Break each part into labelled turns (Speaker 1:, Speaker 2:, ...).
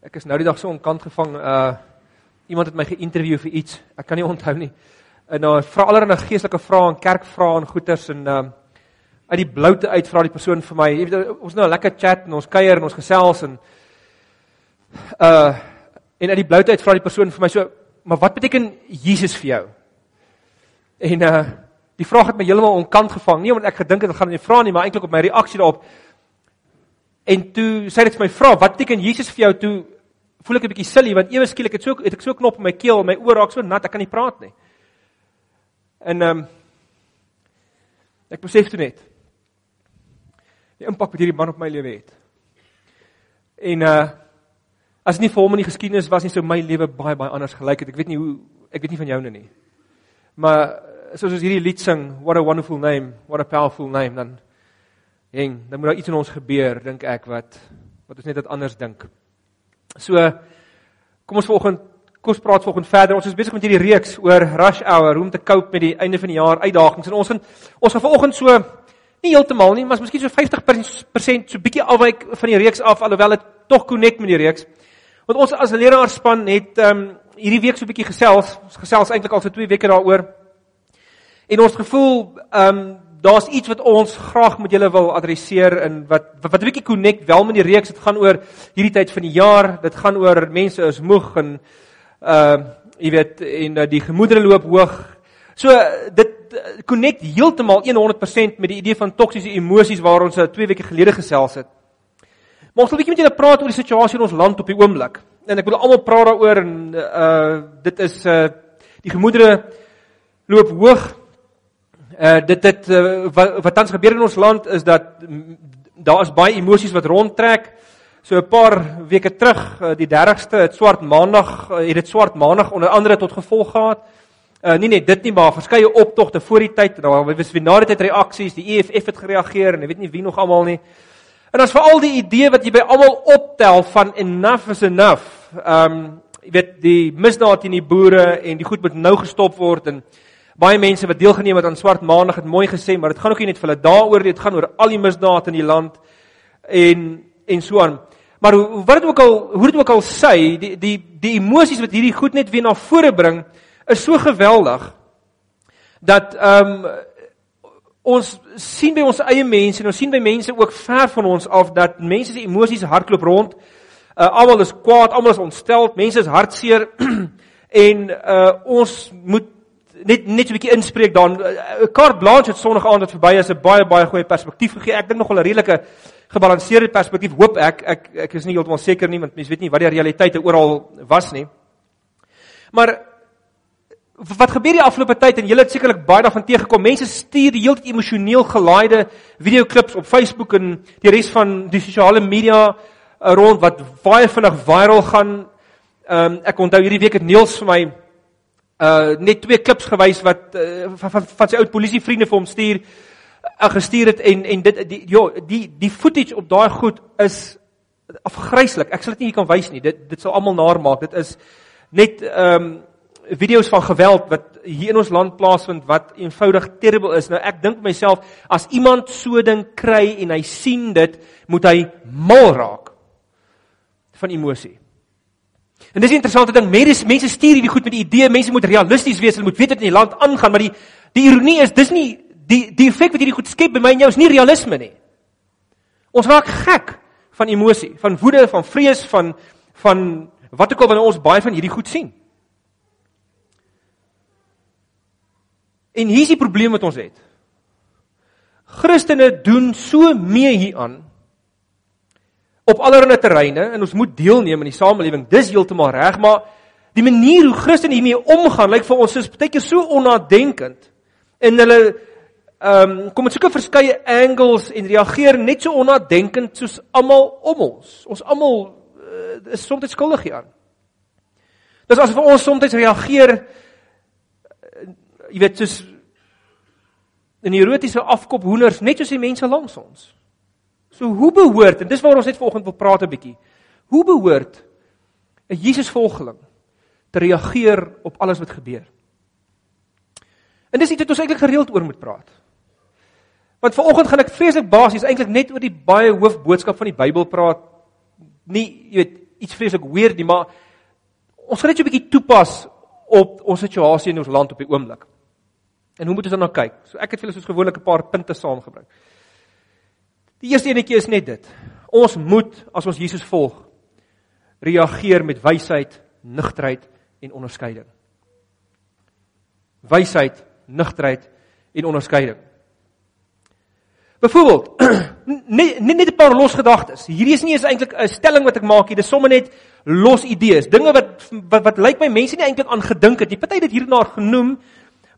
Speaker 1: Ek is nou die dag so onkant gevang. Uh iemand het my geïnterview vir iets. Ek kan nie onthou nie. En nou vra allerlei geestelike vrae en kerkvrae en goeters en um uit die bloute uit vra die persoon vir my. Jy weet ons nou 'n lekker chat en ons kuier en ons gesels en uh en uit die bloute uit vra die persoon vir my so, maar wat beteken Jesus vir jou? En uh die vraag het my heeltemal onkant gevang. Nie omdat ek gedink het ek gaan nie vra nie, maar eintlik op my reaksie daarop. En toe sê dit vir my vra, wat beteken Jesus vir jou? Toe voel ek 'n bietjie silly want ewe skielik het so het ek so knop in my keel, my oor raak so nat, ek kan nie praat nie. En ehm um, ek besef toe net die impak wat hierdie man op my lewe het. En uh as nie vir hom in die geskiedenis was nie sou my lewe baie baie anders gelyk het. Ek weet nie hoe ek weet nie van joune nie. Maar soos ons hierdie lied sing, what a wonderful name, what a powerful name dan Heng, dan moet daar iets in ons gebeur, dink ek wat wat ons net dit anders dink. So kom ons volgende kom ons praat volgende verder. Ons is besig met hierdie reeks oor rush hour, hoe om te cope met die einde van die jaar uitdagings. En ons gaan ons gaan vanoggend so nie heeltemal nie, maar miskien so 50% so bietjie afwyk van die reeks af alhoewel dit tog connect met die reeks. Want ons as leraarspan het ehm um, hierdie week so bietjie gesels. Ons gesels eintlik al vir 2 weke daaroor. En ons gevoel ehm um, daar's iets wat ons graag met julle wil adresseer en wat wat, wat 'n bietjie connect wel met die reeks. Dit gaan oor hierdie tyd van die jaar. Dit gaan oor mense is moeg en uh jy weet en uh, die gemoedere loop hoog. So dit uh, connect heeltemal 100% met die idee van toksiese emosies waar ons 2 uh, weke gelede gesels het. Maar ons wil 'n bietjie met julle praat oor die situasie in ons land op die oomblik. En ek wil almal praat daaroor en uh dit is uh die gemoedere loop hoog uh dit dit uh, wat wat tans gebeur in ons land is dat daar is baie emosies wat rondtrek. So 'n paar weke terug, uh, die 30ste, het swart maandag, uh, het dit swart maandag onder andere tot gevolg gehad. Uh nie net dit nie, maar verskeie optogte voor die tyd, daar was weer na die tyd reaksies, die EFF het gereageer en ek weet nie wie nog almal nie. En is veral die idee wat jy by almal optel van enough is enough. Um jy weet die misdaad teen die boere en die goed moet nou gestop word en baie mense wat deelgeneem het aan swart maandag het mooi gesê, maar dit gaan ook nie net vir hulle daaroor nie, dit gaan oor al die misdade in die land en en so aan. Maar hoe wat dit ook al hoe dit ook al sê, die die die emosies wat hierdie goed net weer na vore bring is so geweldig dat ehm um, ons sien by ons eie mense en ons sien by mense ook ver van ons af dat mense se emosies hardloop rond. Uh, almal is kwaad, almal is ontstel, mense is hartseer en uh, ons moet net net 'n bietjie inspreek dan Kart eh, Blanche het Sondag aand wat verby is 'n baie baie goeie perspektief gegee. Ek dink nogal 'n redelike gebalanseerde perspektief. Hoop ek ek ek is nie heeltemal seker nie want mense weet nie wat die realiteite oral was nie. Maar wat gebeur die afgelope tyd en julle het sekerlik baie daarvan teëgekom. Mense stuur die heeltyd emosioneel gelaaide videoklips op Facebook en die res van die sosiale media eh, rond wat baie vinnig viral gaan. Ehm um, ek onthou hierdie week het Niels vir my uh net twee klips gewys wat uh, van, van van sy ou polisievriende vir hom stuur uh, gestuur het en en dit die ja die die footage op daai goed is afgryslik. Ek sal dit nie hier kan wys nie. Dit dit sal almal naar maak. Dit is net ehm um, video's van geweld wat hier in ons land plaasvind wat eenvoudig terrible is. Nou ek dink myself as iemand so ding kry en hy sien dit, moet hy mal raak van emosie. En dis 'n interessante ding. Mense mense stuur hierdie goed met die idee mense moet realisties wees, hulle moet weet wat in die land aangaan, maar die die ironie is dis nie die die effek wat hierdie goed skep by my en jou is nie realisme nie. Ons raak gek van emosie, van woede, van vrees, van van wat ook al wanneer ons baie van hierdie goed sien. En hier is die probleem wat ons het. Christene doen so mee hieraan op allerlei terreine en ons moet deelneem in die samelewing. Dis heeltemal reg, maar die manier hoe Christene hiermee omgaan, lyk vir ons is baie keer so onnadenkend. En hulle ehm um, kom met sulke verskeie angles en reageer net so onnadenkend soos almal om ons. Ons almal uh, is soms skuldig hieraan. Dis asof ons soms reageer uh, jy weet soos in erotiese afkop hoenders net soos die mense langs ons. So hoe behoort en dis waar ons net vanoggend wil praat 'n bietjie. Hoe behoort 'n Jesusvolgeling te reageer op alles wat gebeur? En dis iets wat ons eintlik gereeld oor moet praat. Want vanoggend gaan ek vreeslik basies eintlik net oor die baie hoofboodskap van die Bybel praat. Nie, jy weet, iets vreeslik weird nie, maar ons gaan net so 'n bietjie toepas op ons situasie in ons land op die oomblik. En hoe moet ons dan nou kyk? So ek het vir julle soos gewoonlik 'n paar punte saamgebring. Die eerste enetjie is net dit. Ons moet as ons Jesus volg, reageer met wysheid, nugterheid en onderskeiding. Wysheid, nugterheid en onderskeiding. Byvoorbeeld, net net 'n paar los gedagtes. Hierdie is nie eens eintlik 'n stelling wat ek maak nie, dis sommer net los idees. Dinge wat wat, wat lyk my mense nie eintlik aan gedink het nie. Party het dit hierna genoem,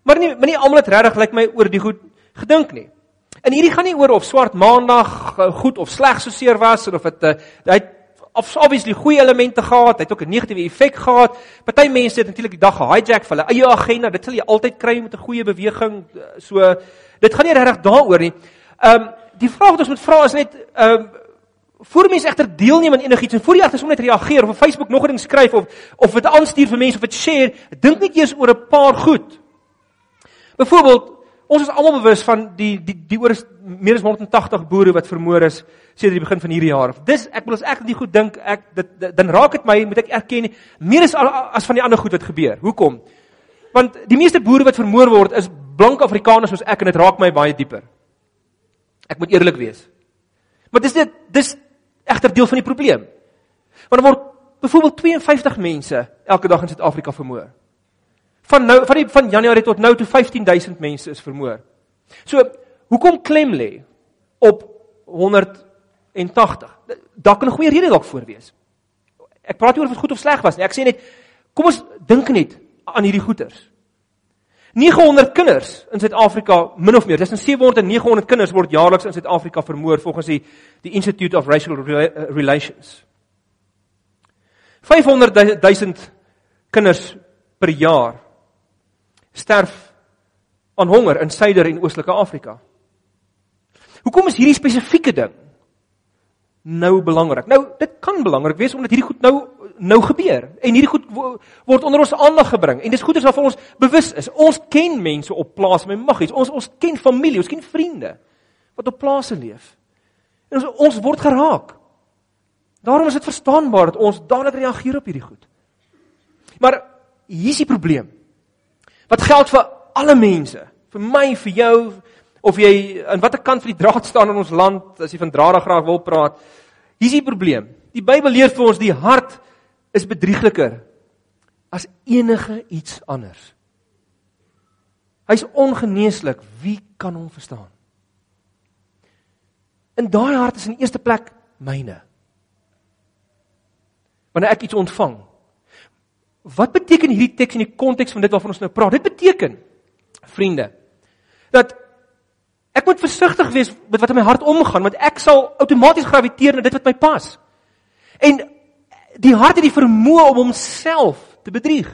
Speaker 1: maar nie maar nie almal het regtig lyk my oor die goed gedink nie. En hierdie gaan nie oor of swart maandag eh, goed of sleg so seer was of dit uh, hy het obviously goeie elemente gehad, hy het ook 'n negatiewe effek gehad. Party mense het natuurlik die dag gehijack vir hulle eie agenda. Dit sal jy altyd kry met 'n goeie beweging. So dit gaan nie regtig daaroor nie. Ehm um, die vraag wat ons moet vra is net ehm um, voor mense egter deelneem aan enigiets en voor jy agter net reageer of op Facebook nog 'n ding skryf of of dit aanstuur vir mense of dit share, dink net eers oor 'n paar goed. Byvoorbeeld, ons is almal bewus van die die die oor meer as 180 boere wat vermoor is sedert die begin van hierdie jaar. Dis ek wil as ek dit goed dink, ek dit, dit dan raak dit my, moet ek erken, meer as as van die ander goed wat gebeur. Hoekom? Want die meeste boere wat vermoor word is blank Afrikaners soos ek en dit raak my baie dieper. Ek moet eerlik wees. Maar dis dit dis egter deel van die probleem. Want daar word byvoorbeeld 52 mense elke dag in Suid-Afrika vermoor. Van nou van die van Januarie tot nou toe 15000 mense is vermoor. So, hoekom klem lê op 180? Daar kan 'n goeie rede dalk voor wees. Ek praat nie oor of dit goed of sleg was nie. Ek sê net kom ons dink net aan hierdie goeters. 900 kinders in Suid-Afrika min of meer, tussen 700 en 900 kinders word jaarliks in Suid-Afrika vermoor volgens die die Institute of Racial Relations. 500 000 kinders per jaar sterf aan honger in Suider en Oostelike Afrika. Hoekom is hierdie spesifieke ding nou belangrik? Nou, dit kan belangrik wees omdat hierdie goed nou nou gebeur en hierdie goed word onder ons aandag gebring en dis goeders waarvan ons bewus is. Ons ken mense op plase met maggies. Ons ons ken familie, ons ken vriende wat op plase leef. En ons ons word geraak. Daarom is dit verstaanbaar dat ons dadelik reageer op hierdie goed. Maar hier is die probleem. Wat geld vir alle mense, vir my, vir jou of jy aan watter kant van die draad staan in ons land as jy van drade graag wil praat. Hier is die probleem. Die Bybel leer vir ons die hart is bedriegliker as enige iets anders. Hy's ongeneeslik. Wie kan hom verstaan? In daai hart is in eerste plek myne. Wanneer ek iets ontvang. Wat beteken hierdie teks in die konteks van dit waarvan ons nou praat? Dit beteken vriende dat ek moet versigtig wees met wat in my hart omgaan want ek sal outomaties graviteer na dit wat my pas. En die hart het die vermoë om homself te bedrieg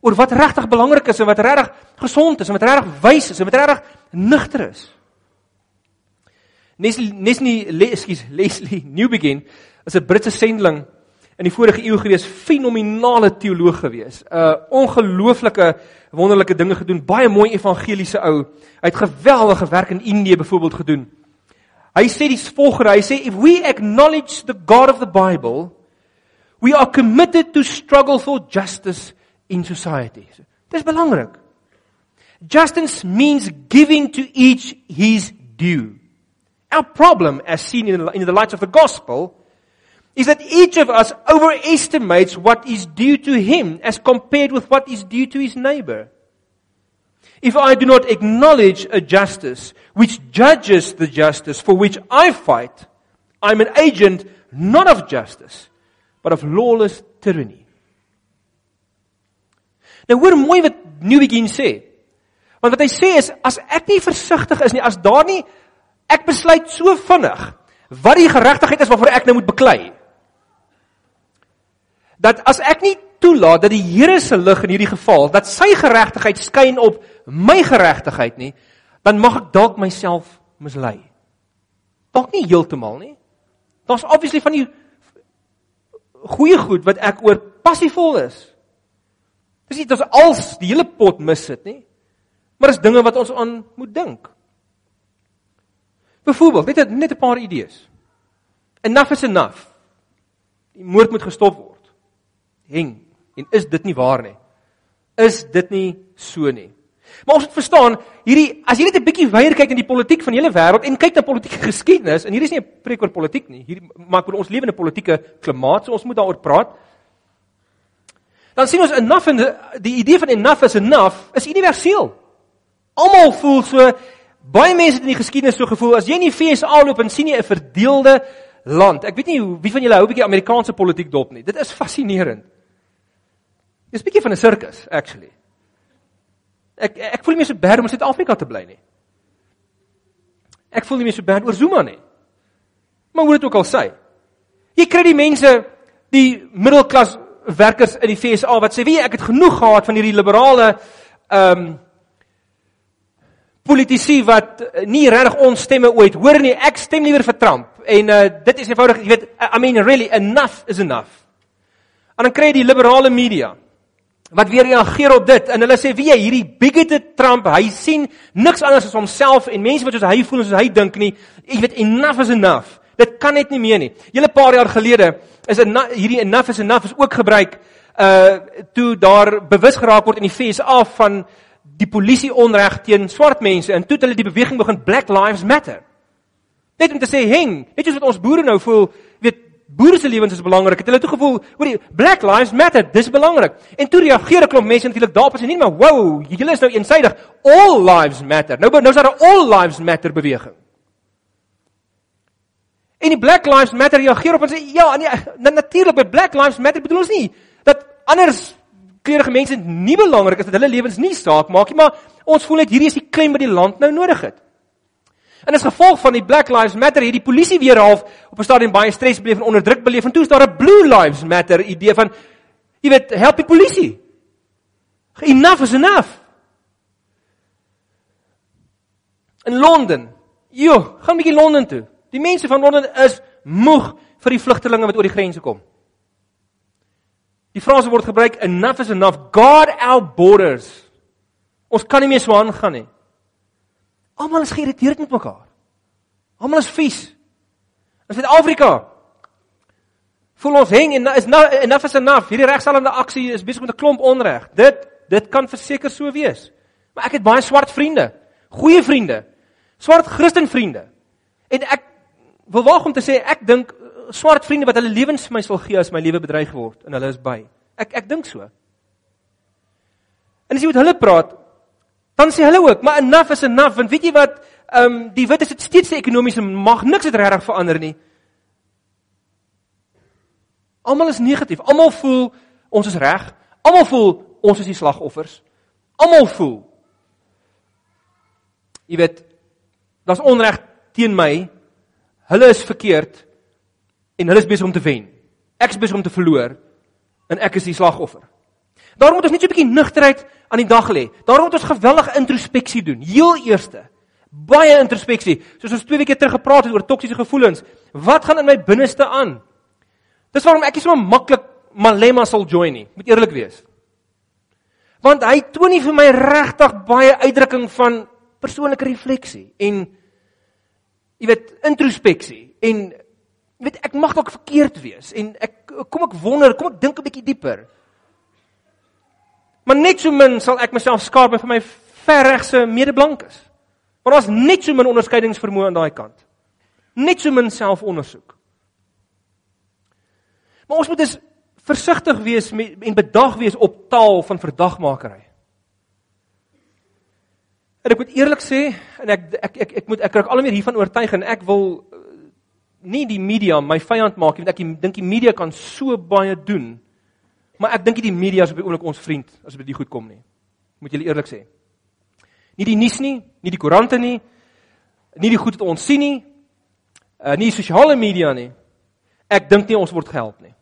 Speaker 1: oor wat regtig belangrik is en wat regtig gesond is en wat regtig wys is en wat regtig nugter is. Neslie Neslie ekskuus Leslie Newbegin is 'n Britse sending in die vorige eeu gewees, fenominale teoloog gewees. 'n uh, Ongelooflike wonderlike dinge gedoen, baie mooi evangeliese ou. Hy het geweldige werk in Indië byvoorbeeld gedoen. Hy sê die volgende, hy sê if we acknowledge the God of the Bible, We are committed to struggle for justice in society. Dis belangrik. Justice means giving to each his due. Our problem as seen in the, in the light of the gospel is that each of us overestimates what is due to him as compared with what is due to his neighbor. If I do not acknowledge a justice which judges the justice for which I fight, I'm an agent not of justice, but of lawless tyranny. Nou hoor mooi wat New Begin sê. Want wat hy sê is as ek nie versigtig is nie, as daar nie ek besluit so vinnig wat die geregtigheid is waarvoor ek nou moet beklei. Dat as ek nie toelaat dat die Here se lig in hierdie geval, dat sy geregtigheid skyn op my geregtigheid nie, dan mag ek dalk myself mislei. Dalk nie heeltemal nie. Daar's obviously van die goeie goed wat ek oor passievol is. Dis nie dat ons als die hele pot mis sit nie. Maar is dinge wat ons aan moet dink. Byvoorbeeld, net net 'n paar idees. Enough is enough. Die moord moet gestop word. Heng. En is dit nie waar nie? Is dit nie so nie? Maar ons moet verstaan, hierdie as jy net 'n bietjie weier kyk in die politiek van die hele wêreld en kyk na politieke geskiedenis, en hier is nie 'n preek oor politiek nie. Hier maak ons lewe in 'n politieke klimaat, so ons moet daaroor praat. Dan sien ons enough die, die idee van enough is enough is universeel. Almal voel so baie mense het in die geskiedenis so gevoel as jy in die FSA loop en sien jy 'n verdeelde land. Ek weet nie wie van julle hou 'n bietjie Amerikaanse politiek dop nie. Dit is fascinerend. Dis 'n bietjie van 'n sirkus actually. Ek ek voel nie meer so bad om in Suid-Afrika te bly nie. Ek voel nie meer so bad oor Zuma nie. Maar hoe dit ook al sê. Jy kry die mense, die middelklas werkers in die FSA wat sê, "Wie, ek het genoeg gehad van hierdie liberale ehm um, politici wat nie regtig ons stemme ooit hoor nie. Ek stem liewer vir Trump." En uh dit is eenvoudig, jy weet, I mean really enough is enough. En dan kry jy die liberale media wat weer reageer op dit en hulle sê wie hierdie bigoted Trump, hy sien niks anders as homself en mense wat soos hy voel en soos hy dink nie. Jy weet enough is enough. Dit kan net nie meer nie. Julle paar jaar gelede is hierdie enough is enough is ook gebruik uh toe daar bewus geraak word in die FSA van die polisie onreg teen swart mense en toe het hulle die beweging begin Black Lives Matter. Net om te sê heng, net soos wat ons boere nou voel, weet boere se lewens is belangrik. Het hulle toe gevoel, hoorie, Black Lives Matter, dis belangrik. En toe reageer 'n klomp mense natuurlik daarop as jy nie maar wow, julle is nou eensaidig. All lives matter. Nou nou is daar 'n all lives matter beweging. En die Black Lives Matter reageer op en sê ja, nee, natuurlik by Black Lives Matter bedoel ons nie dat anders kleurige mense nie belangrik is dat hulle lewens nie saak maak nie, maar ons voel net hierdie is die klem wat die land nou nodig het. En as gevolg van die Black Lives Matter het die polisie weer half op 'n stadium baie stres beleef en onderdruk beleef en toe is daar 'n Blue Lives Matter idee van jy weet, help die polisie. Enough is enough. In Londen. Jo, gaan 'n bietjie Londen toe. Die mense van Londen is moeg vir die vlugtelinge wat oor die grense kom. Die frase word gebruik enough is enough. God our borders. Ons kan nie meer so aangaan nie. Almal is geïrriteerd met mekaar. Almal is vies. In Suid-Afrika voel ons hang en is nou enough is enough. Hierdie regstellende aksie is besig met 'n klomp onreg. Dit dit kan verseker so wees. Maar ek het baie swart vriende, goeie vriende, swart Christen vriende. En ek wil waag om te sê ek dink eh, swart vriende wat hulle lewens vir my sal gee as my lewe bedreig word en hulle is by. Ek ek dink so. En as jy met hulle praat, Dan sê hulle ook, maar enough is enough want weet jy wat, ehm um, die wit is dit steeds die ekonomiese mag niks het regtig verander nie. Almal is negatief. Almal voel ons is reg. Almal voel ons is die slagoffers. Almal voel Jy weet, daar's onreg teen my. Hulle is verkeerd en hulle is besig om te wen. Ek is besig om te verloor en ek is die slagoffer. Daarom moet ons net so 'n bietjie nugterheid aan die dag lê. Daarom moet ons geweldige introspeksie doen. Heel eerste, baie introspeksie. Soos ons twee weke terug gepraat het oor toksiese gevoelens. Wat gaan in my binneste aan? Dis waarom ek nie so maklik Malema sal join nie, moet eerlik wees. Want hy toon nie vir my regtig baie uitdrukking van persoonlike refleksie en jy weet introspeksie en jy weet ek mag dalk verkeerd wees en ek kom ek wonder, kom ek dink 'n bietjie dieper. Maar net so min sal ek myself skaap vir my verregse medeblankes. Want daar's net so min onderskeidingsvermoë aan daai kant. Net so min selfondersoek. Maar ons moet dus versigtig wees met, en bedag wees op taal van verdagmakery. En ek moet eerlik sê en ek ek ek ek moet ek raak al meer hiervan oortuig en ek wil eh, nie die media my vyand maak nie want ek dink die media kan so baie doen Maar ek dink die media is op die oomblik ons vriend as dit by die goed kom nie. Moet julle eerlik sê. Nie die nuus nie, nie die koerante nie, nie die goed wat ons sien nie, uh nie sosiale media nie. Ek dink nie ons word gehelp nie.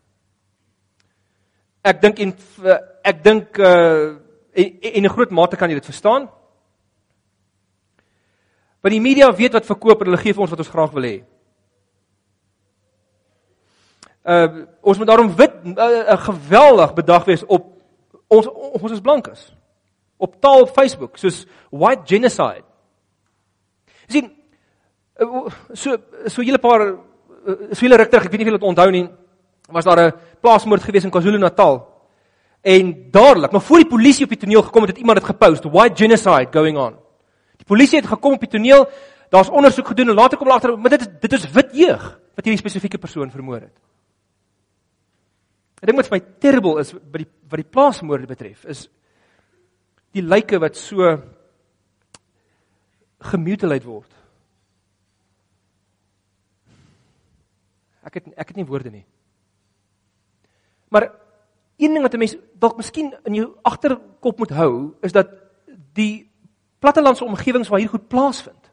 Speaker 1: Ek dink en ek dink uh en 'n groot mate kan jy dit verstaan. Want die media weet wat verkoop en hulle gee vir ons wat ons graag wil hê uh ons moet daarom wit 'n geweldig bedag wees op ons ons is blankes. Op taal op Facebook soos white genocide. sien uh, so so julle paar uh, so julle ruk terug, ek weet nie of julle dit onthou nie. was daar 'n plaasmoord gewees in KwaZulu-Natal. En dadelik, maar voor die polisie op die toneel gekom het, het iemand dit gepost, white genocide going on. Die polisie het gekom op die toneel, daar's ondersoek gedoen en later kom hulle agter, maar dit is dit is wit jeug wat hierdie spesifieke persoon vermoor het. Ek dink wat vir my terrible is by die wat die plaasmoorde betref, is die lyke wat so gemutileer word. Ek het ek het nie woorde nie. Maar een ding wat 'n mens dalk miskien in jou agterkop moet hou, is dat die plattelandse omgewings waar hier goed plaasvind.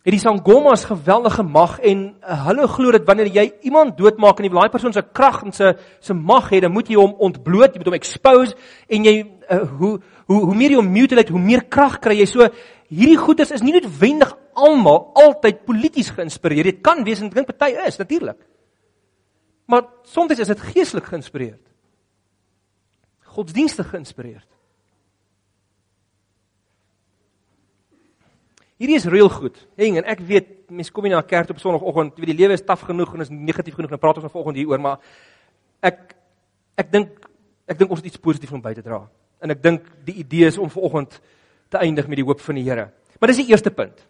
Speaker 1: Het die Sangomas geweldige mag en uh, hulle glo dat wanneer jy iemand doodmaak en jy wil daai persoon se krag en se se mag hê, dan moet jy hom ontbloot, jy moet hom expose en jy uh, hoe hoe hoe meer jy hom mutilate, hoe meer krag kry jy. So hierdie goedes is nie noodwendig almal altyd polities geïnspireer. Dit kan wees en ek dink party is natuurlik. Maar soms is dit geestelik geïnspireerd. Godsdienstig geïnspireerd. Hierdie is reël goed. Heng en ek weet mense kom nie na kerk op Sondagoggend, jy weet die lewe is taaf genoeg en is negatief genoeg. Nou praat ons vanoggend hieroor, maar ek ek dink ek dink ons het iets positief om by te dra. En ek dink die idee is om vanoggend te eindig met die hoop van die Here. Maar dis die eerste punt.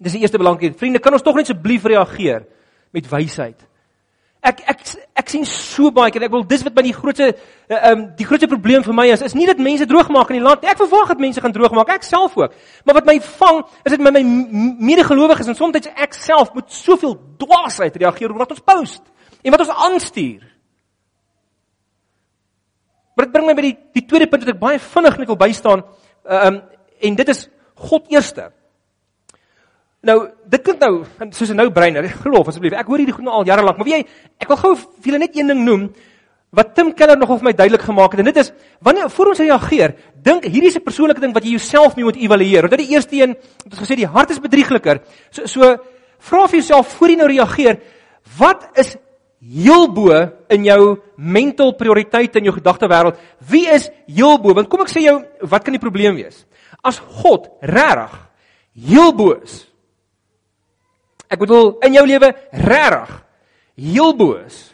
Speaker 1: Dis die eerste belangrike. Vriende, kan ons tog net asseblief reageer met wysheid? Ek ek ek sien so baie keer ek wil dis wat by die grootste eh, ehm um, die grootste probleem vir my is is nie dat mense droog maak in die land. Ek verwag dat mense gaan droog maak, ek self ook. Maar wat my vang is dit met my medegelowiges en soms ek self moet soveel dwaasheid reageer oor wat ons post en wat ons aanstuur. Maar dit bring my by die die tweede punt wat ek baie vinnig net wil bystaan. Ehm um, en dit is God eerste. Nou, dit klink nou soos 'n breiner. Geloof asseblief. Ek hoor hierdie goed nou al jare lank, maar weet jy, ek wil gou vir julle net een ding noem wat Tim Keller nogal vir my duidelik gemaak het en dit is wanneer voor ons reageer, dink hierdie is 'n persoonlike ding wat jy jouself moet evalueer. Want dit die eerste een, het ons gesê die hart is bedriegliker. So so vra vir jouself voor jy nou reageer, wat is heel bo in jou mental prioriteite in jou gedagtewêreld? Wie is heel bo? Want kom ek sê jou, wat kan die probleem wees? As God regtig heel bo is, Ek bedoel in jou lewe regtig heel boos.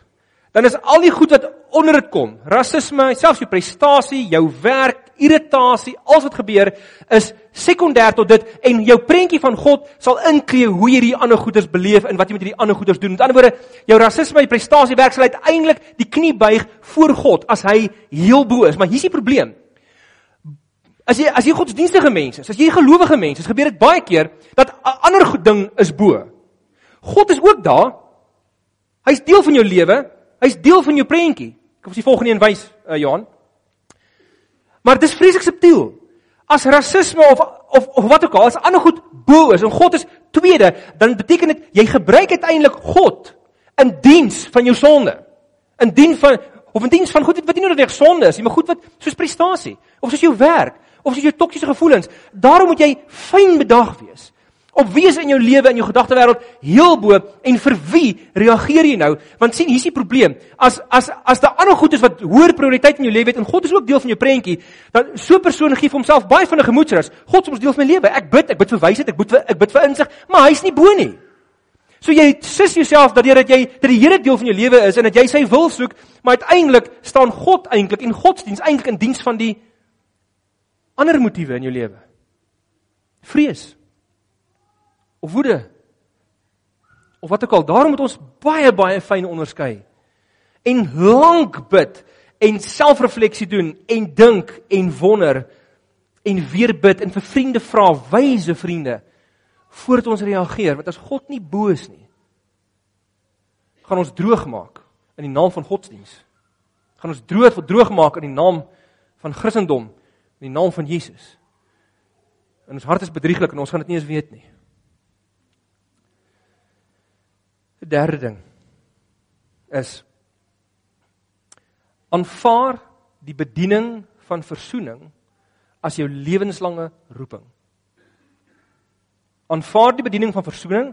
Speaker 1: Dan is al die goed wat onder dit kom, rasisme, selfs jou prestasie, jou werk, irritasie, alles wat gebeur is sekondêr tot dit en jou prentjie van God sal inklee hoe jy die ander goeders beleef en wat jy met hierdie ander goeders doen. Met ander woorde, jou rasisme, jou prestasie werk sal uiteindelik die knie buig voor God as hy heel bo is. Maar hier's die probleem. As jy as jy godsdienstige mense is, as jy gelowige mense is, gebeur dit baie keer dat 'n ander ding is bo. God is ook daar. Hy's deel van jou lewe. Hy's deel van jou prentjie. Ek wil die volgende een wys, uh, Johan. Maar dit is vreeslik subtiel. As rasisme of of of wat ook al, as ander goed bo is en God is tweede, dan beteken dit jy gebruik uiteindelik God in diens van jou sonde. In dien van of in diens van goed wat nie noodwendig sonde is nie, maar goed wat soos prestasie of soos jou werk of soos jou toksiese gevoelens. Daarom moet jy fyn bedag wees. Op wie is in jou lewe en jou gedagtewêreld heel bo en vir wie reageer jy nou? Want sien, hier's die probleem. As as as daar ander goed is wat hoër prioriteit in jou lewe het en God is ook deel van jou prentjie, dan so 'n persoon gee vir homself baie van 'n gemoedsrus. God is ons deel van my lewe. Ek bid, ek bid vir wysheid, ek bid vir ek bid vir insig, maar hy's nie bo nie. So jy sis jouself dat jy dat jy dat die Here deel van jou lewe is en dat jy sy wil soek, maar uiteindelik staan God eintlik en godsdiens eintlik in diens van die ander motiewe in jou lewe. Vrees of woede of wat ook al. Daarom moet ons baie baie fyn onderskei en lank bid en selfrefleksie doen en dink en wonder en weer bid en vir vriende vra, wyse vriende voordat ons reageer want as God nie boos nie gaan ons droog maak in die naam van godsdiens. Gaan ons droog droog maak in die naam van Christendom, in die naam van Jesus. En ons hart is bedrieglik en ons gaan dit nie eens weet nie. 'n derde ding is aanvaar die bediening van verzoening as jou lewenslange roeping. Aanvaar die bediening van verzoening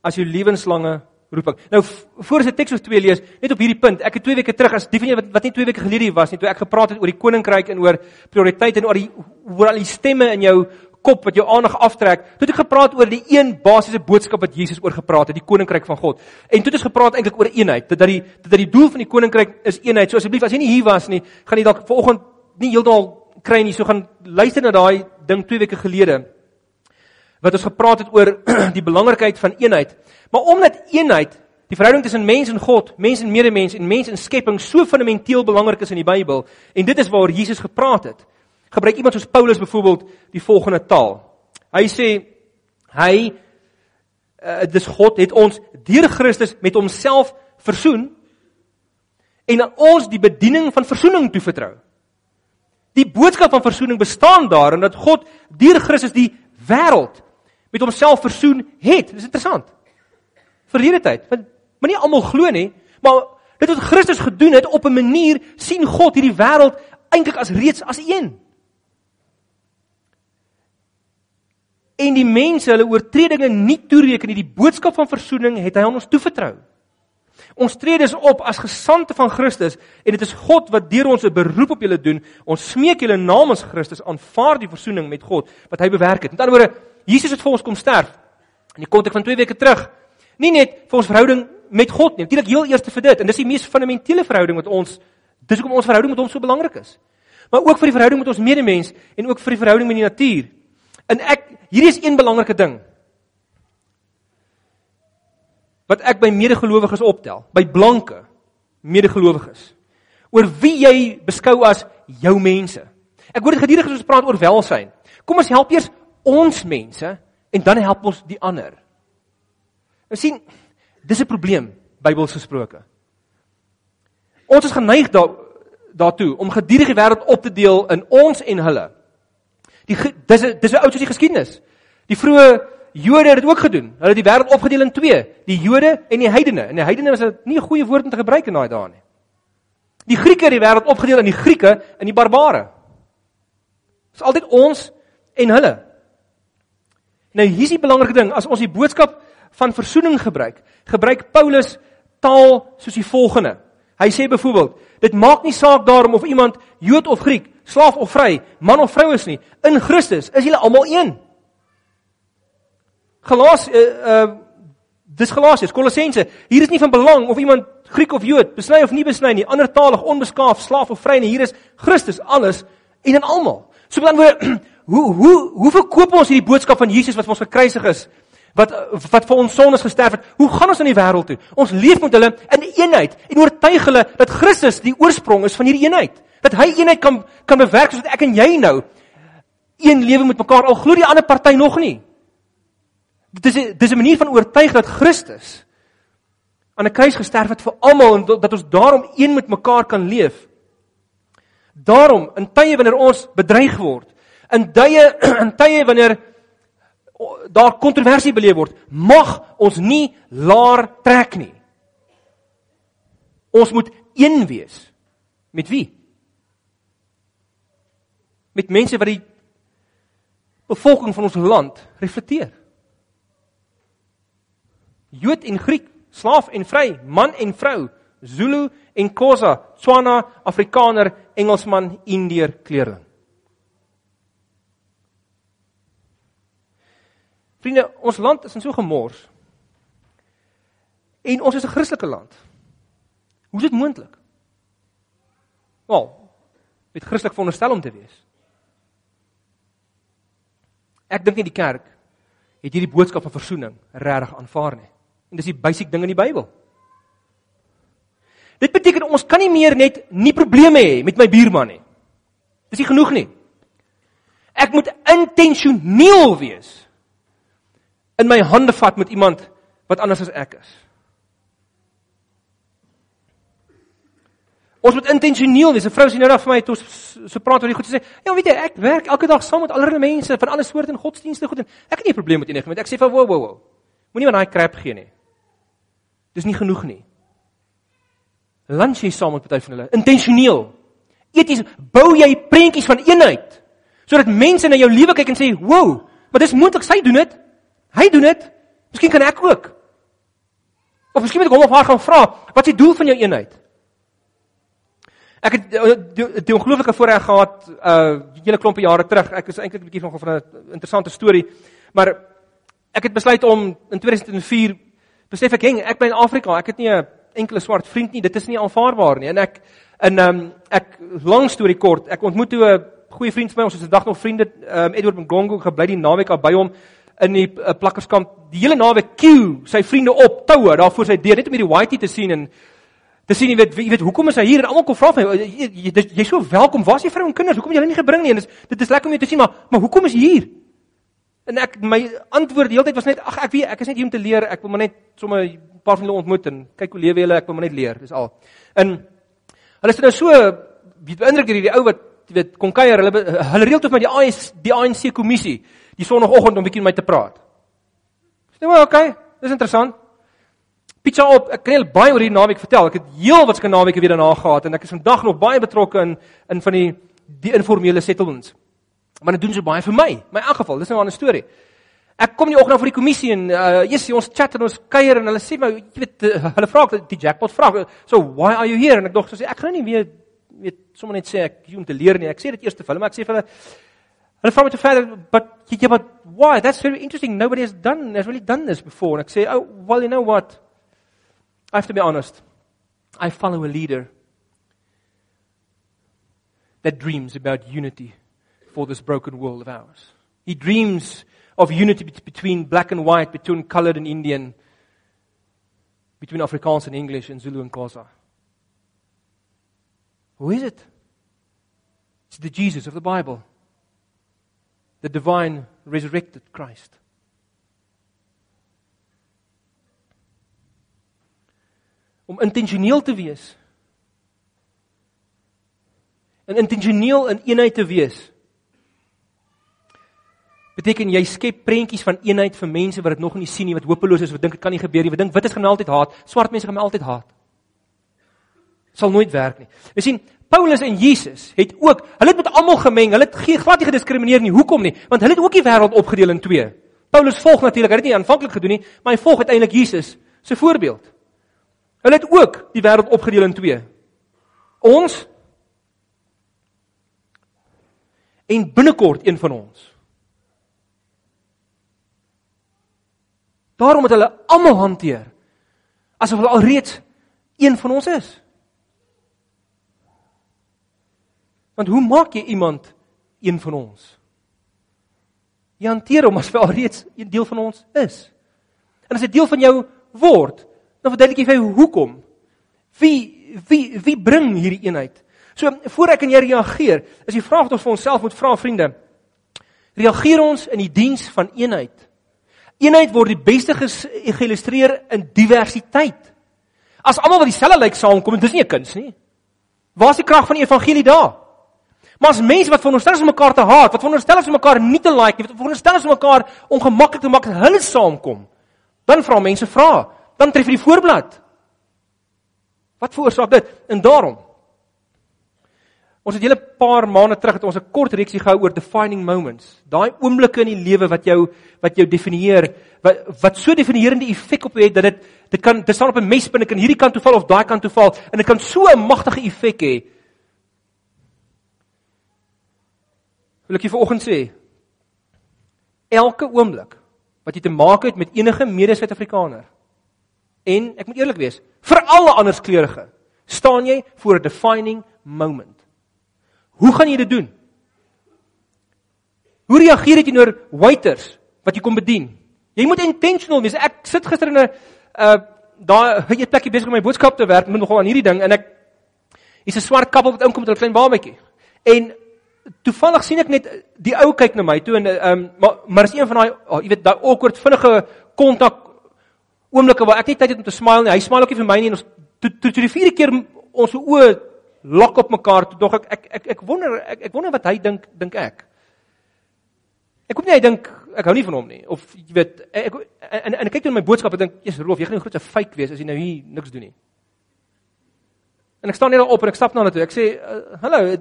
Speaker 1: as jou lewenslange roeping. Nou voor as 'n teks of twee lees, net op hierdie punt. Ek het 2 weke terug as die van julle wat, wat nie 2 weke gelede hier was nie, toe ek gepraat het oor die koninkryk en oor prioriteite en oor die oor al die stemme in jou kop wat jou aandag aftrek. Toe het ek gepraat oor die een basiese boodskap wat Jesus oor gepraat het, die koninkryk van God. En toe het ons gepraat eintlik oor eenheid, dat dat die dat die doel van die koninkryk is eenheid. So asseblief as jy nie hier was nie, gaan jy dalk vanoggend nie heeltemal kry nie. So gaan luister na daai ding 2 weke gelede wat ons gepraat het oor die belangrikheid van eenheid. Maar omdat eenheid Die verhouding tussen mens en God, mens en medemens en mens en skepping so fundamenteel belangrik is in die Bybel en dit is waaroor Jesus gepraat het. Gebruik iemand soos Paulus byvoorbeeld die volgende taal. Hy sê hy uh, dis God het ons deur Christus met homself versoen en aan ons die bediening van versoening toevertrou. Die boodskap van versoening bestaan daarin dat God deur Christus die wêreld met homself versoen het. Dis interessant. Verlede tyd, want nie almal glo nie, maar dit wat Christus gedoen het op 'n manier sien God hierdie wêreld eintlik as reeds as een. En die mense hulle oortredinge nie toereken nie, die boodskap van verzoening het hy aan ons toevertrou. Ons tree dus op as gesande van Christus en dit is God wat deur ons 'n beroep op julle doen. Ons smeek julle namens Christus aanvaar die verzoening met God wat hy bewerk het. Met ander woorde, Jesus het vir ons kom sterf. In die konteks van 2 weke terug, nie net vir ons verhouding met God nie. Natuurlik heel eers vir dit en dis die mees fundamentele verhouding met ons. Dis hoekom ons verhouding met hom so belangrik is. Maar ook vir die verhouding met ons medemens en ook vir die verhouding met die natuur. En ek hierdie is een belangrike ding. Wat ek by medegelowiges optel, by blanke medegelowiges. Oor wie jy beskou as jou mense. Ek hoor dit gedurig as ons praat oor welsyn. Kom ons help eers ons mense en dan help ons die ander. Ons sien Dis 'n probleem Bybels gesproke. Ons is geneig daar daartoe om gedurig die wêreld op te deel in ons en hulle. Die dis dis 'n oud soos die geskiedenis. Die vroeë Jode het dit ook gedoen. Hulle het die wêreld opgedeel in twee, die Jode en die heidene. En die heidene was nie 'n goeie woord om te gebruik in daai dae nie. Die Grieke het die wêreld opgedeel in die Grieke en die barbare. Dit is altyd ons en hulle. Nou hier's die belangrike ding, as ons die boodskap van verzoening gebruik, gebruik Paulus taal soos die volgende. Hy sê byvoorbeeld, dit maak nie saak daarom of iemand Jood of Griek, slaaf of vry, man of vrou is nie. In Christus is julle almal een. Galaas uh, uh dis Galasiërs, Kolossense. Hier is nie van belang of iemand Griek of Jood, besny of nie besny nie, andertalig, onbeskaaf, slaaf of vry nie. Hier is Christus alles en in almal. So dan word hoe hoe hoe verkoop ons hierdie boodskap van Jesus wat vir ons gekruisig is? Wat wat vir ons sondes gesterf het. Hoe gaan ons in die wêreld toe? Ons leef met hulle in eenheid en oortuig hulle dat Christus die oorsprong is van hierdie eenheid. Dat hy eenheid kan kan bewerk sodat ek en jy nou een lewe met mekaar al glo die ander party nog nie. Dit is dis 'n manier van oortuig dat Christus aan 'n kruis gesterf het vir almal en dat ons daarom een met mekaar kan leef. Daarom in tye wanneer ons bedreig word, in tye in tye wanneer daar kontroversie beleef word, mag ons nie laar trek nie. Ons moet een wees. Met wie? Met mense wat die bevolking van ons land reflekteer. Jood en Griek, slaaf en vry, man en vrou, Zulu en Xhosa, Tswana, Afrikaner, Engelsman, Indiër, kleerling. Vriende, ons land is in so gemors. En ons is 'n Christelike land. Hoe is dit moontlik? Wel, met Christelik veronderstel om te wees. Ek dink nie die kerk het hierdie boodskap van verzoening regtig aanvaar nie. En dis die basiese ding in die Bybel. Dit beteken ons kan nie meer net nie probleme hê met my buurman nie. Dis nie genoeg nie. Ek moet intentioneel wees in my hande vat met iemand wat anders as ek is. Ons moet intentioneel wees. 'n Vrou sê nou net vir my toe so praat oor die goed sê, "Ja, weet jy, ek werk elke dag saam met allerlei mense van alle soorte en godsdienste goed en ek het nie 'n probleem met enige iemand." Ek sê vir wow, wow, wow. Moenie van daai krap gee nie. Dis nie genoeg nie. Lunch jy saam met party van hulle intentioneel. Eties bou jy prentjies van eenheid sodat mense na jou lewe kyk en sê, "Wow, maar dis moontlik sy doen dit." Hy doen dit. Miskien kan ek ook. Of miskien moet ek hom of haar gaan vra, wat is die doel van jou eenheid? ek het die, die, die ongelooflike voorreg gehad uh hele klompe jare terug. Ek is eintlik 'n bietjie van 'n interessante storie, maar ek het besluit om in 2004 besef ek heng, ek bly in Afrika. Ek het nie 'n enkele swart vriend nie. Dit is nie aanvaarbaar nie. En ek in um ek lang storie kort, ek ontmoet toe 'n goeie vriend van my, ons is vandag nog vriende, um Edward Mgongo, gebly die naweek by hom in die uh, plakkerskamp. Die hele naweek queue sy vriende op toue daar voor sy deur net om hierdie whitey te sien en te sien jy weet jy weet hoekom is hy hier? En almal kom vra vir my jy's jy, jy, jy so welkom. Waar is die vrou en kinders? Hoekom jy hulle nie gebring nie? En dis dit is lekker om jou te sien maar maar hoekom is jy hier? En ek my antwoord die hele tyd was net ag ek weet ek is net hier om te leer. Ek wil maar net sommer 'n paar van hulle ontmoet en kyk hoe lewe hulle ek wil maar net leer. Dis al. En hulle is nou so beïndruk hierdie ou wat jy weet kon kuier hulle hulle reël tot my die ANC die ANC kommissie die sonoggend om bietjie met my te praat sê maar okay dis interessant pizza op. Ek kan net baie oor hierdie naweek vertel. Ek het heel wat skandinaweke weer daarna gehad en ek is vandag nog baie betrokke in in van die die informele settlements. Maar dit doen so baie vir my. My in geval, dis nou 'n ander storie. Ek kom die oggend voor die kommissie en uh yes, ons chat en ons kuier en hulle sê my, jy weet, uh, hulle vra die jackpot vra. So, why are you here? En ek dog so sê ek gaan nie weer weet sommer net sê ek hier om te leer nie. Ek sê dit eers te hulle, maar ek sê vir hulle hulle vra my verder, but yeah, but why? That's very interesting. Nobody has done has really done this before. En ek sê, oh, well, you know what? I have to be honest. I follow a leader that dreams about unity for this broken world of ours. He dreams of unity between black and white, between colored and Indian, between Afrikaans and English, and Zulu and Xhosa. Who is it? It's the Jesus of the Bible, the divine resurrected Christ. om intentioneel te wees. En intentioneel in eenheid te wees. Beteken jy skep prentjies van eenheid vir mense wat dit nog nie sien nie, wat hopeloos is, wat dink dit kan nie gebeur nie, wat dink wit is gaan altyd haat, swart mense gaan altyd haat. Sal nooit werk nie. Jy sien, Paulus en Jesus het ook, hulle het met almal gemeng, hulle het geen glad nie gediskrimineer nie. Hoekom nie? Want hulle het ook die wêreld opgedeel in twee. Paulus volg natuurlik, hy het dit nie aanvanklik gedoen nie, maar hy volg uiteindelik Jesus se voorbeeld. Hulle het ook die wêreld opgedeel in twee. Ons en binnekort een van ons. Daarom het hulle almal hanteer asof hulle alreeds een van ons is. Want hoe maak jy iemand een van ons? Jy hanteer hom as hy alreeds 'n deel van ons is. En as hy deel van jou word, Dan verduidelik jy vir my hoekom. Wie wie wie bring hierdie eenheid? So voor ek en jy reageer, is die vraag wat ons vir onsself moet vra vriende. Reageer ons in die diens van eenheid? Eenheid word die beste geïllustreer in diversiteit. As almal wat dieselfde lyk saamkom, dis nie 'n kuns nie. Waar is die krag van die evangelie daar? Maar as mense wat veronderstel is om mekaar te haat, wat veronderstel is om mekaar nie te like nie, wat veronderstel is om mekaar ongemaklik te maak, hulle saamkom. Dan vra mense vra, dan tref jy die voorblad. Wat veroorsaak dit? En daarom Ons het julle paar maande terug het ons 'n kort reeksie gehou oor defining moments. Daai oomblikke in die lewe wat jou wat jou definieer, wat wat so definierende effek op jou het dat dit dit kan dit staan op 'n mespunt, dit kan hierdie kant toe val of daai kant toe val en dit kan so 'n magtige effek hê. Wil ek vir oggend sê elke oomblik wat jy te maak het met enige mede-Suid-Afrikaner En ek moet eerlik wees, vir alle ander kleurige staan jy voor 'n defining moment. Hoe gaan jy dit doen? Hoe reageer jy teenoor waiters wat jy kom bedien? Jy moet intentional wees. Ek sit gister in 'n uh daai jy plekkie besig om my boodskap te werk, moet nogal aan hierdie ding en ek hier's 'n swart kappel wat inkom met 'n klein babatjie. En toevallig sien ek net die ou kyk na my toe en ehm um, maar maar is een van daai oh, jy weet daai awkward vinnige kontak oomblikke waar ek nie tyd het om te smile nie. Hy smile ook nie vir my nie en ons toe toe die vierde keer ons oë lok op mekaar toe dog ek ek ek ek wonder ek ek wonder wat hy dink dink ek. Ek hoop nie hy dink ek hou nie van hom nie of jy weet ek en en ek kyk in my boodskap en dink jy's roof jy gaan 'n groot fake wees as jy nou hier niks doen nie. En ek staan net daar op en ek stap na hulle toe. Ek sê uh, hallo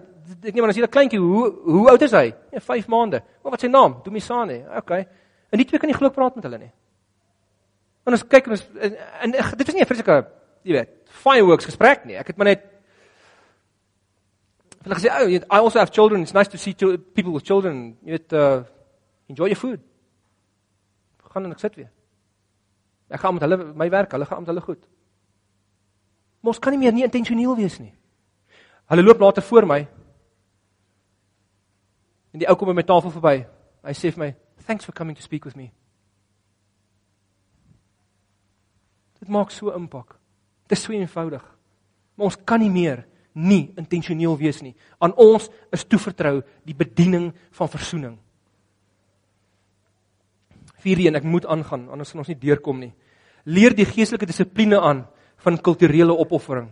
Speaker 1: ek neem aan as jy 'n kleintjie hoe hoe oud is hy? Ja 5 maande. Maar wat is sy naam? Domisane. Okay. En die twee kan nie glo praat met hulle nie. En ons kyk en, ons, en, en dit was nie 'n vreeslike, jy weet, fireworks gesprek nie. Ek het maar net Hulle gesê, "Oh, I also have children. It's nice to see people with children. You weet, uh enjoy your food." Gaan en ek sit weer. Ek gaan met hulle my werk, hulle gaan met hulle goed. Maar ons kan nie meer nie intentioneel wees nie. Hulle loop later voor my. En die ou kom by my tafel verby. Hy sê vir my, "Thanks for coming to speak with me." Dit maak so impak. Dit is so eenvoudig. Maar ons kan nie meer nie intentioneel wees nie. Aan ons is toevertrou die bediening van verzoening. Vierde een, ek moet aangaan anders gaan ons nie deurkom nie. Leer die geestelike dissipline aan van kulturele opoffering.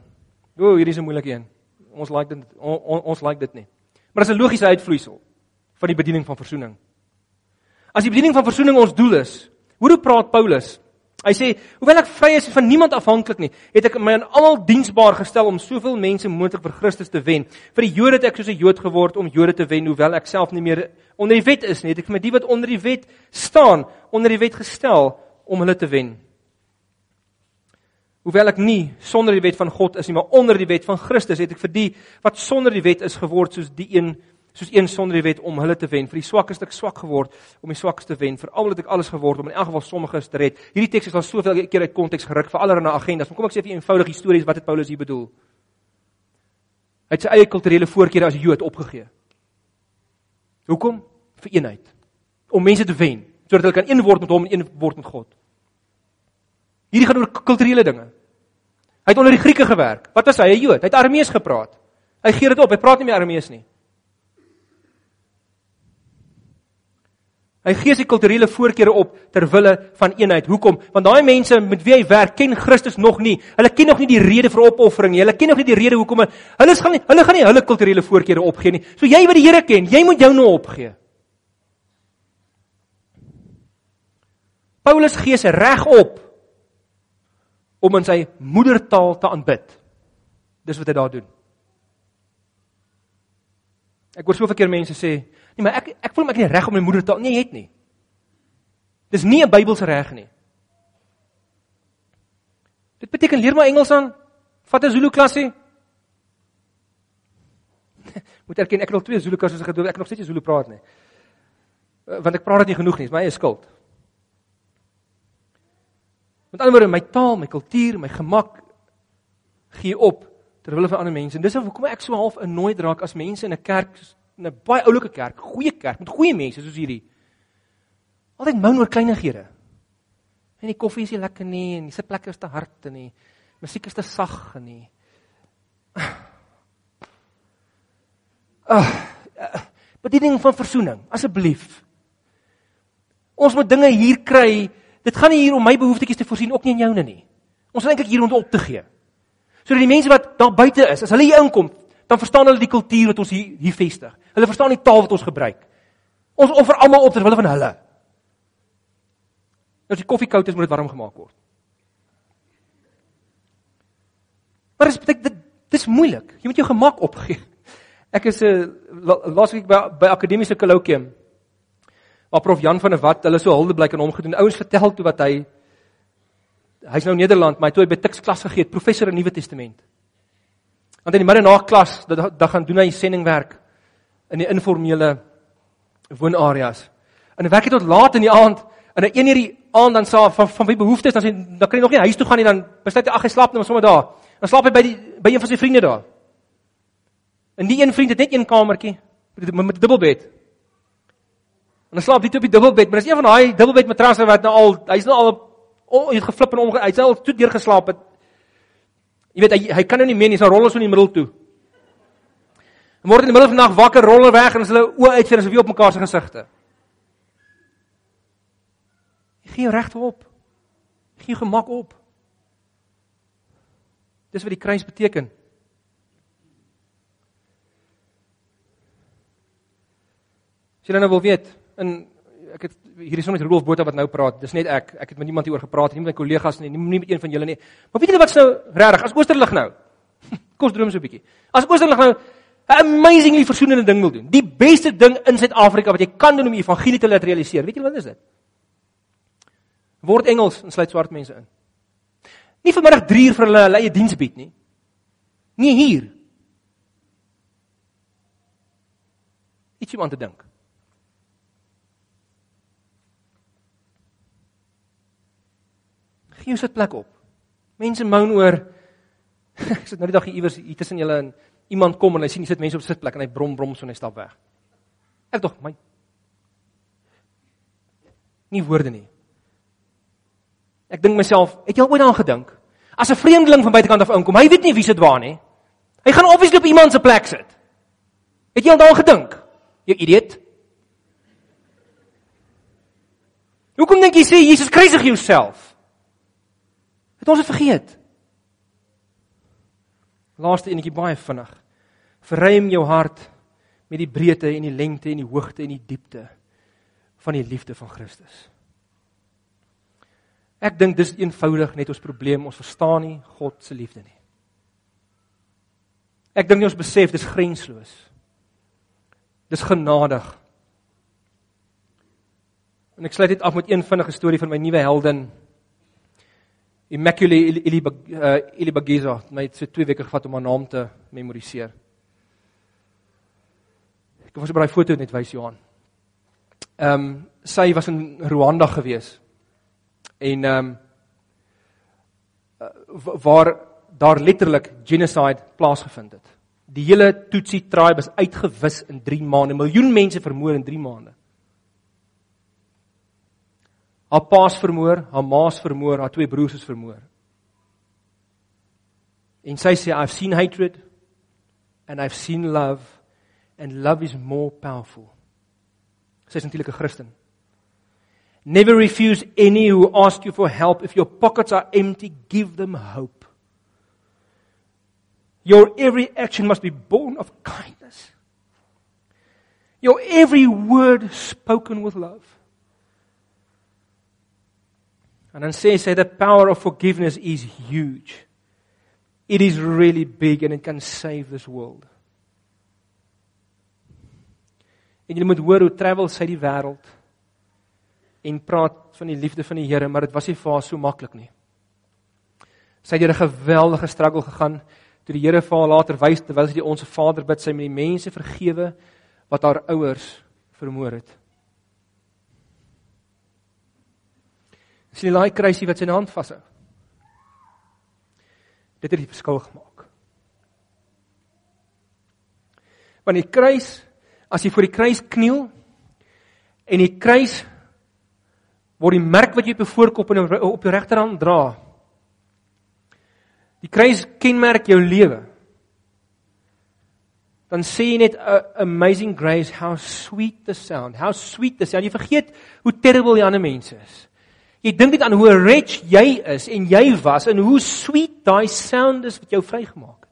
Speaker 1: O, hierdie is 'n moeilike een. Ons like dit on, on, ons like dit nie. Maar dit is 'n logiese uitvloeisel van die bediening van verzoening. As die bediening van verzoening ons doel is, hoe praat Paulus? Hy sê, hoewel ek vry is van niemand afhanklik nie, het ek my aan almal diensbaar gestel om soveel mense moontlik vir Christus te wen. Vir die Jode het ek soos 'n Jood geword om Jode te wen, hoewel ek self nie meer onder die wet is nie. Het ek vir die wat onder die wet staan, onder die wet gestel om hulle te wen. Hoewel ek nie sonder die wet van God is nie, maar onder die wet van Christus, het ek vir die wat sonder die wet is geword soos die een soos een sonder die wet om hulle te wen. Vir die swakkes het ek swak geword om die swakkes te wen. Vir almal het ek alles geword om in elk geval sommiges te red. Hierdie teks is al soveel keer uit konteks geruk vir allerlei agendas. Maar kom ek sê vir eenvoudige stories wat het Paulus hier bedoel? Hy het sy eie kulturele voorkeure as Jood opgegee. Hoekom? Vir eenheid. Om mense te wen sodat hulle kan een word met hom en een word met God. Hierdie gaan oor kulturele dinge. Hy het onder die Grieke gewerk. Wat was hy? 'n Jood. Hy het Aramees gepraat. Hy gee dit op. Hy praat nie meer Aramees nie. Hy gee sy kulturele voorkeure op ter wille van eenheid. Hoekom? Want daai mense met wie hy werk, ken Christus nog nie. Hulle ken nog nie die rede vir opoffering nie. Hulle ken nog nie die rede hoekom hulle gaan nie hulle gaan nie hulle kulturele voorkeure opgee nie. So jy wat die Here ken, jy moet jou nou opgee. Paulus gee se reg op om in sy moedertaal te aanbid. Dis wat hy daar doen. Ek hoor soveel keer mense sê, Nee, maar ek ek voel ek het nie reg om my moedertaal nie, jy het nie. Dis nie 'n Bybelse reg nie. Dit beteken leer maar Engels aan. Vat 'n Zulu klasie. Moet erken ek het al twee Zulu klasse gedoen. Ek nog steeds Zulu praat nie. Eh, want ek praat dit nie genoeg nie, is my eie skuld. Met ander woorde, my taal, my kultuur, my gemak gee op ter wille van ander mense. En dis hoekom ek so half 'n nooi draak as mense in 'n kerk 'n baie oulike kerk, goeie kerk met goeie mense soos hierdie. Altyd moun oor kleinighede. En die koffie is nie lekker nie en die sitplekke is te hard en die musiek is te sag nie. Ag, uh, bediening van verzoening, asseblief. Ons moet dinge hier kry. Dit gaan nie hier om my behoeftes te voorsien ook nie in joune nie. Ons is eintlik hier om dit op te gee. Sodat die mense wat daar buite is, as hulle hier inkom, dan verstaan hulle die kultuur wat ons hier hier vestig. Hulle verstaan die taal wat ons gebruik. Ons offer almal op ter wille van hulle. Nou as die koffie koud is, moet dit warm gemaak word. Maar dit beteken dit dis moeilik. Jy moet jou gemak opgee. Ek is 'n uh, eh, laasweek by by akademiese kolloquium. Waar prof Jan van der Walt, hulle so hulde blyk aan hom gedoen. Ouens vertel toe wat hy hy's nou in Nederland, maar hy toe hy by Tuks klas gegee het, professor in Nuwe Testament. Want in die middag na klas, dan gaan doen hy sendingwerk in die informele woonareas. En werk hy tot laat in die aand en in 1 uur die aand dan sa van van wie behoeftes dan sê dan kan hy nog nie huis toe gaan nie dan besluit hy ag hy slaap net sommer daar. Dan slaap hy by die by een van sy vriende daar. En die een vriend het net een kamertjie met 'n dubbelbed. En dan slaap hy toe op die dubbelbed, maar dis een van daai dubbelbed matrasse wat nou al hy's nou al oh, hy het geflip en omge hy's nou al toe deur geslaap het. Jy weet hy hy kan nou nie meer nie, sy rol is so in die middel toe. En word in die middel van die nag wakker, rol weg en as hulle oë uitvee asof jy op mekaar se gesigte. Jy gee jou regte op. Jy gee jou gemak op. Dis wat die kruis beteken. Jy nou wil weet, in ek het hier is sommer Rudolf Botha wat nou praat. Dis net ek. Ek het met niemand hieroor gepraat nie, met my kollegas nie, nie met een van julle nie. Maar weet julle wat's nou regtig? As Oosterlig nou. Kom ons droom so 'n bietjie. As Oosterlig nou 'n amazingly versoenende ding wil doen. Die beste ding in Suid-Afrika wat jy kan doen om die evangelie te laat realiseer. Weet jy wat is dit? Word Engels en sluit swart mense in. Nie vanmiddag 3 uur vir hulle hulle eie diens bied nie. Nie hier. Iets om aan te dink. Gee jou sit plek op. Mense moan oor ek sit nou die dag hier iewers hier tussen julle en iemand kom en hy sien jy sit mense op sitplek en hy brom brom so net stap weg. Ek dog my nie woorde nie. Ek dink myself, het jy al ooit daaraan gedink? As 'n vreemdeling van buitekant af inkom, hy weet nie wie sit waar nie. Hy gaan obviously op iemand se plek sit. Het jy al daaraan gedink? Jy idioot. Hoekom dink jy sê Jesus kruisig jouself? Het ons dit vergeet? Laaste enetjie baie vinnig. Verruim jou hart met die breedte en die lengte en die hoogte en die diepte van die liefde van Christus. Ek dink dis eenvoudig net ons probleem, ons verstaan nie God se liefde nie. Ek dink nie ons besef dis grensloos. Dis genadig. En ek sluit dit af met een vinnige storie van my nuwe heldin Immaculate Ilibagiza. Uh, my het so 2 weke gevat om haar naam te memoriseer. Ek was by daai foto net wys Johan. Ehm um, sy was in Rwanda gewees. En ehm um, waar daar letterlik genocide plaasgevind het. Die hele Tutsi tribe is uitgewis in 3 maande. Miljoen mense vermoor in 3 maande. Haar pa's vermoor, haar ma's vermoor, haar twee broers is vermoor. En sy sê I've seen hatred and I've seen love and love is more powerful. Sy is natuurlik 'n Christen. Never refuse any who ask you for help if your pockets are empty, give them hope. Your every action must be born of kindness. Your every word spoken with love. And dan sê sy the power of forgiveness is huge. It is really big and it can save this world. En jy moet hoor hoe travel sy die wêreld en praat van die liefde van die Here, maar dit was nie vir haar so maklik nie. Sy het deur 'n geweldige struggle gegaan toe die Here vir haar later wys terwyl sy die onsse Vader bid, sy met die mense vergewe wat haar ouers vermoor het. Sien daai kruisie wat sy in die hand vashou? Dit het die verskil gemaak. Want die kruis, as jy voor die kruis kniel en die kruis word die merk wat jy op jou voorkop en op jou regterhand dra. Die kruis kenmerk jou lewe. Dan sê jy net amazing grace how sweet the sound. How sweet the sound. Jy vergeet hoe terrible die ander mense is. Jy dink net aan hoe rich jy is en jy was en hoe sweet daai sound is wat jou vrygemaak het.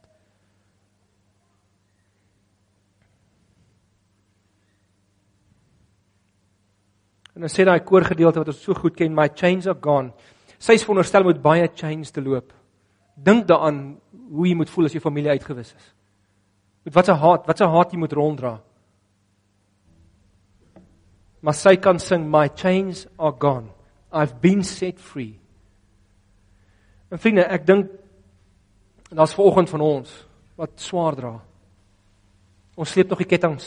Speaker 1: En dan sê daai koorgedeelte wat ons so goed ken, my chains are gone. Sy is veronderstel met baie chains te loop. Dink daaraan hoe jy moet voel as jou familie uitgewis is. Met wat 'n haat, wat 'n haat jy moet ronddra. Maar sy kan sing my chains are gone. I've been set free. En vriende, ek dink daar's vanoggend van ons wat swaar dra. Ons sleep nog die kettinge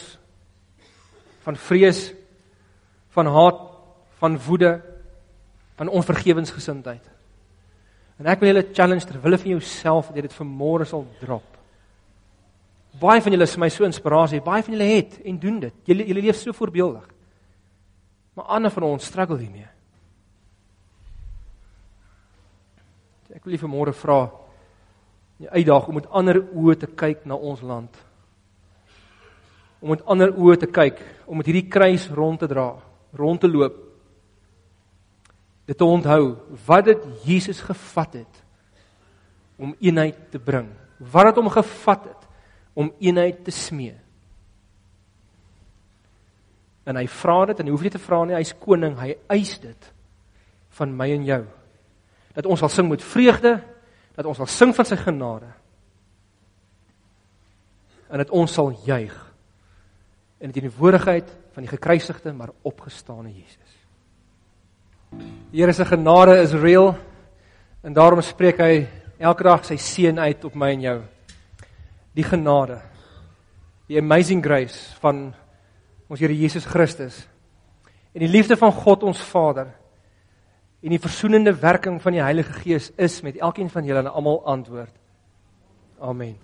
Speaker 1: van vrees, van haat, van woede, van onvergewensgesindheid. En ek wil julle challenge ter wille van jouself dat jy dit vanmôre sal drop. Baie van julle is my so inspirasie, baie van julle het en doen dit. Julle julle leef so voorbeeldig. Maar ander van ons struggle hiermee. Ek wil vir môre vra die uitdaging om met ander oë te kyk na ons land. Om met ander oë te kyk, om met hierdie kruis rond te dra, rond te loop. Dit te onthou wat dit Jesus gevat het om eenheid te bring. Wat het hom gevat het om eenheid te smee. En hy vra dit en hy hoef nie te vra nie, hy's koning, hy eis dit van my en jou dat ons sal sing met vreugde, dat ons sal sing van sy genade. En dat ons sal juig in die teenwoordigheid van die gekruisigde maar opgestane Jesus. Die Here se genade is real en daarom spreek hy elke dag sy seën uit op my en jou. Die genade. Die amazing grace van ons Here Jesus Christus en die liefde van God ons Vader en die versoenende werking van die Heilige Gees is met elkeen van julle en almal antwoord. Amen.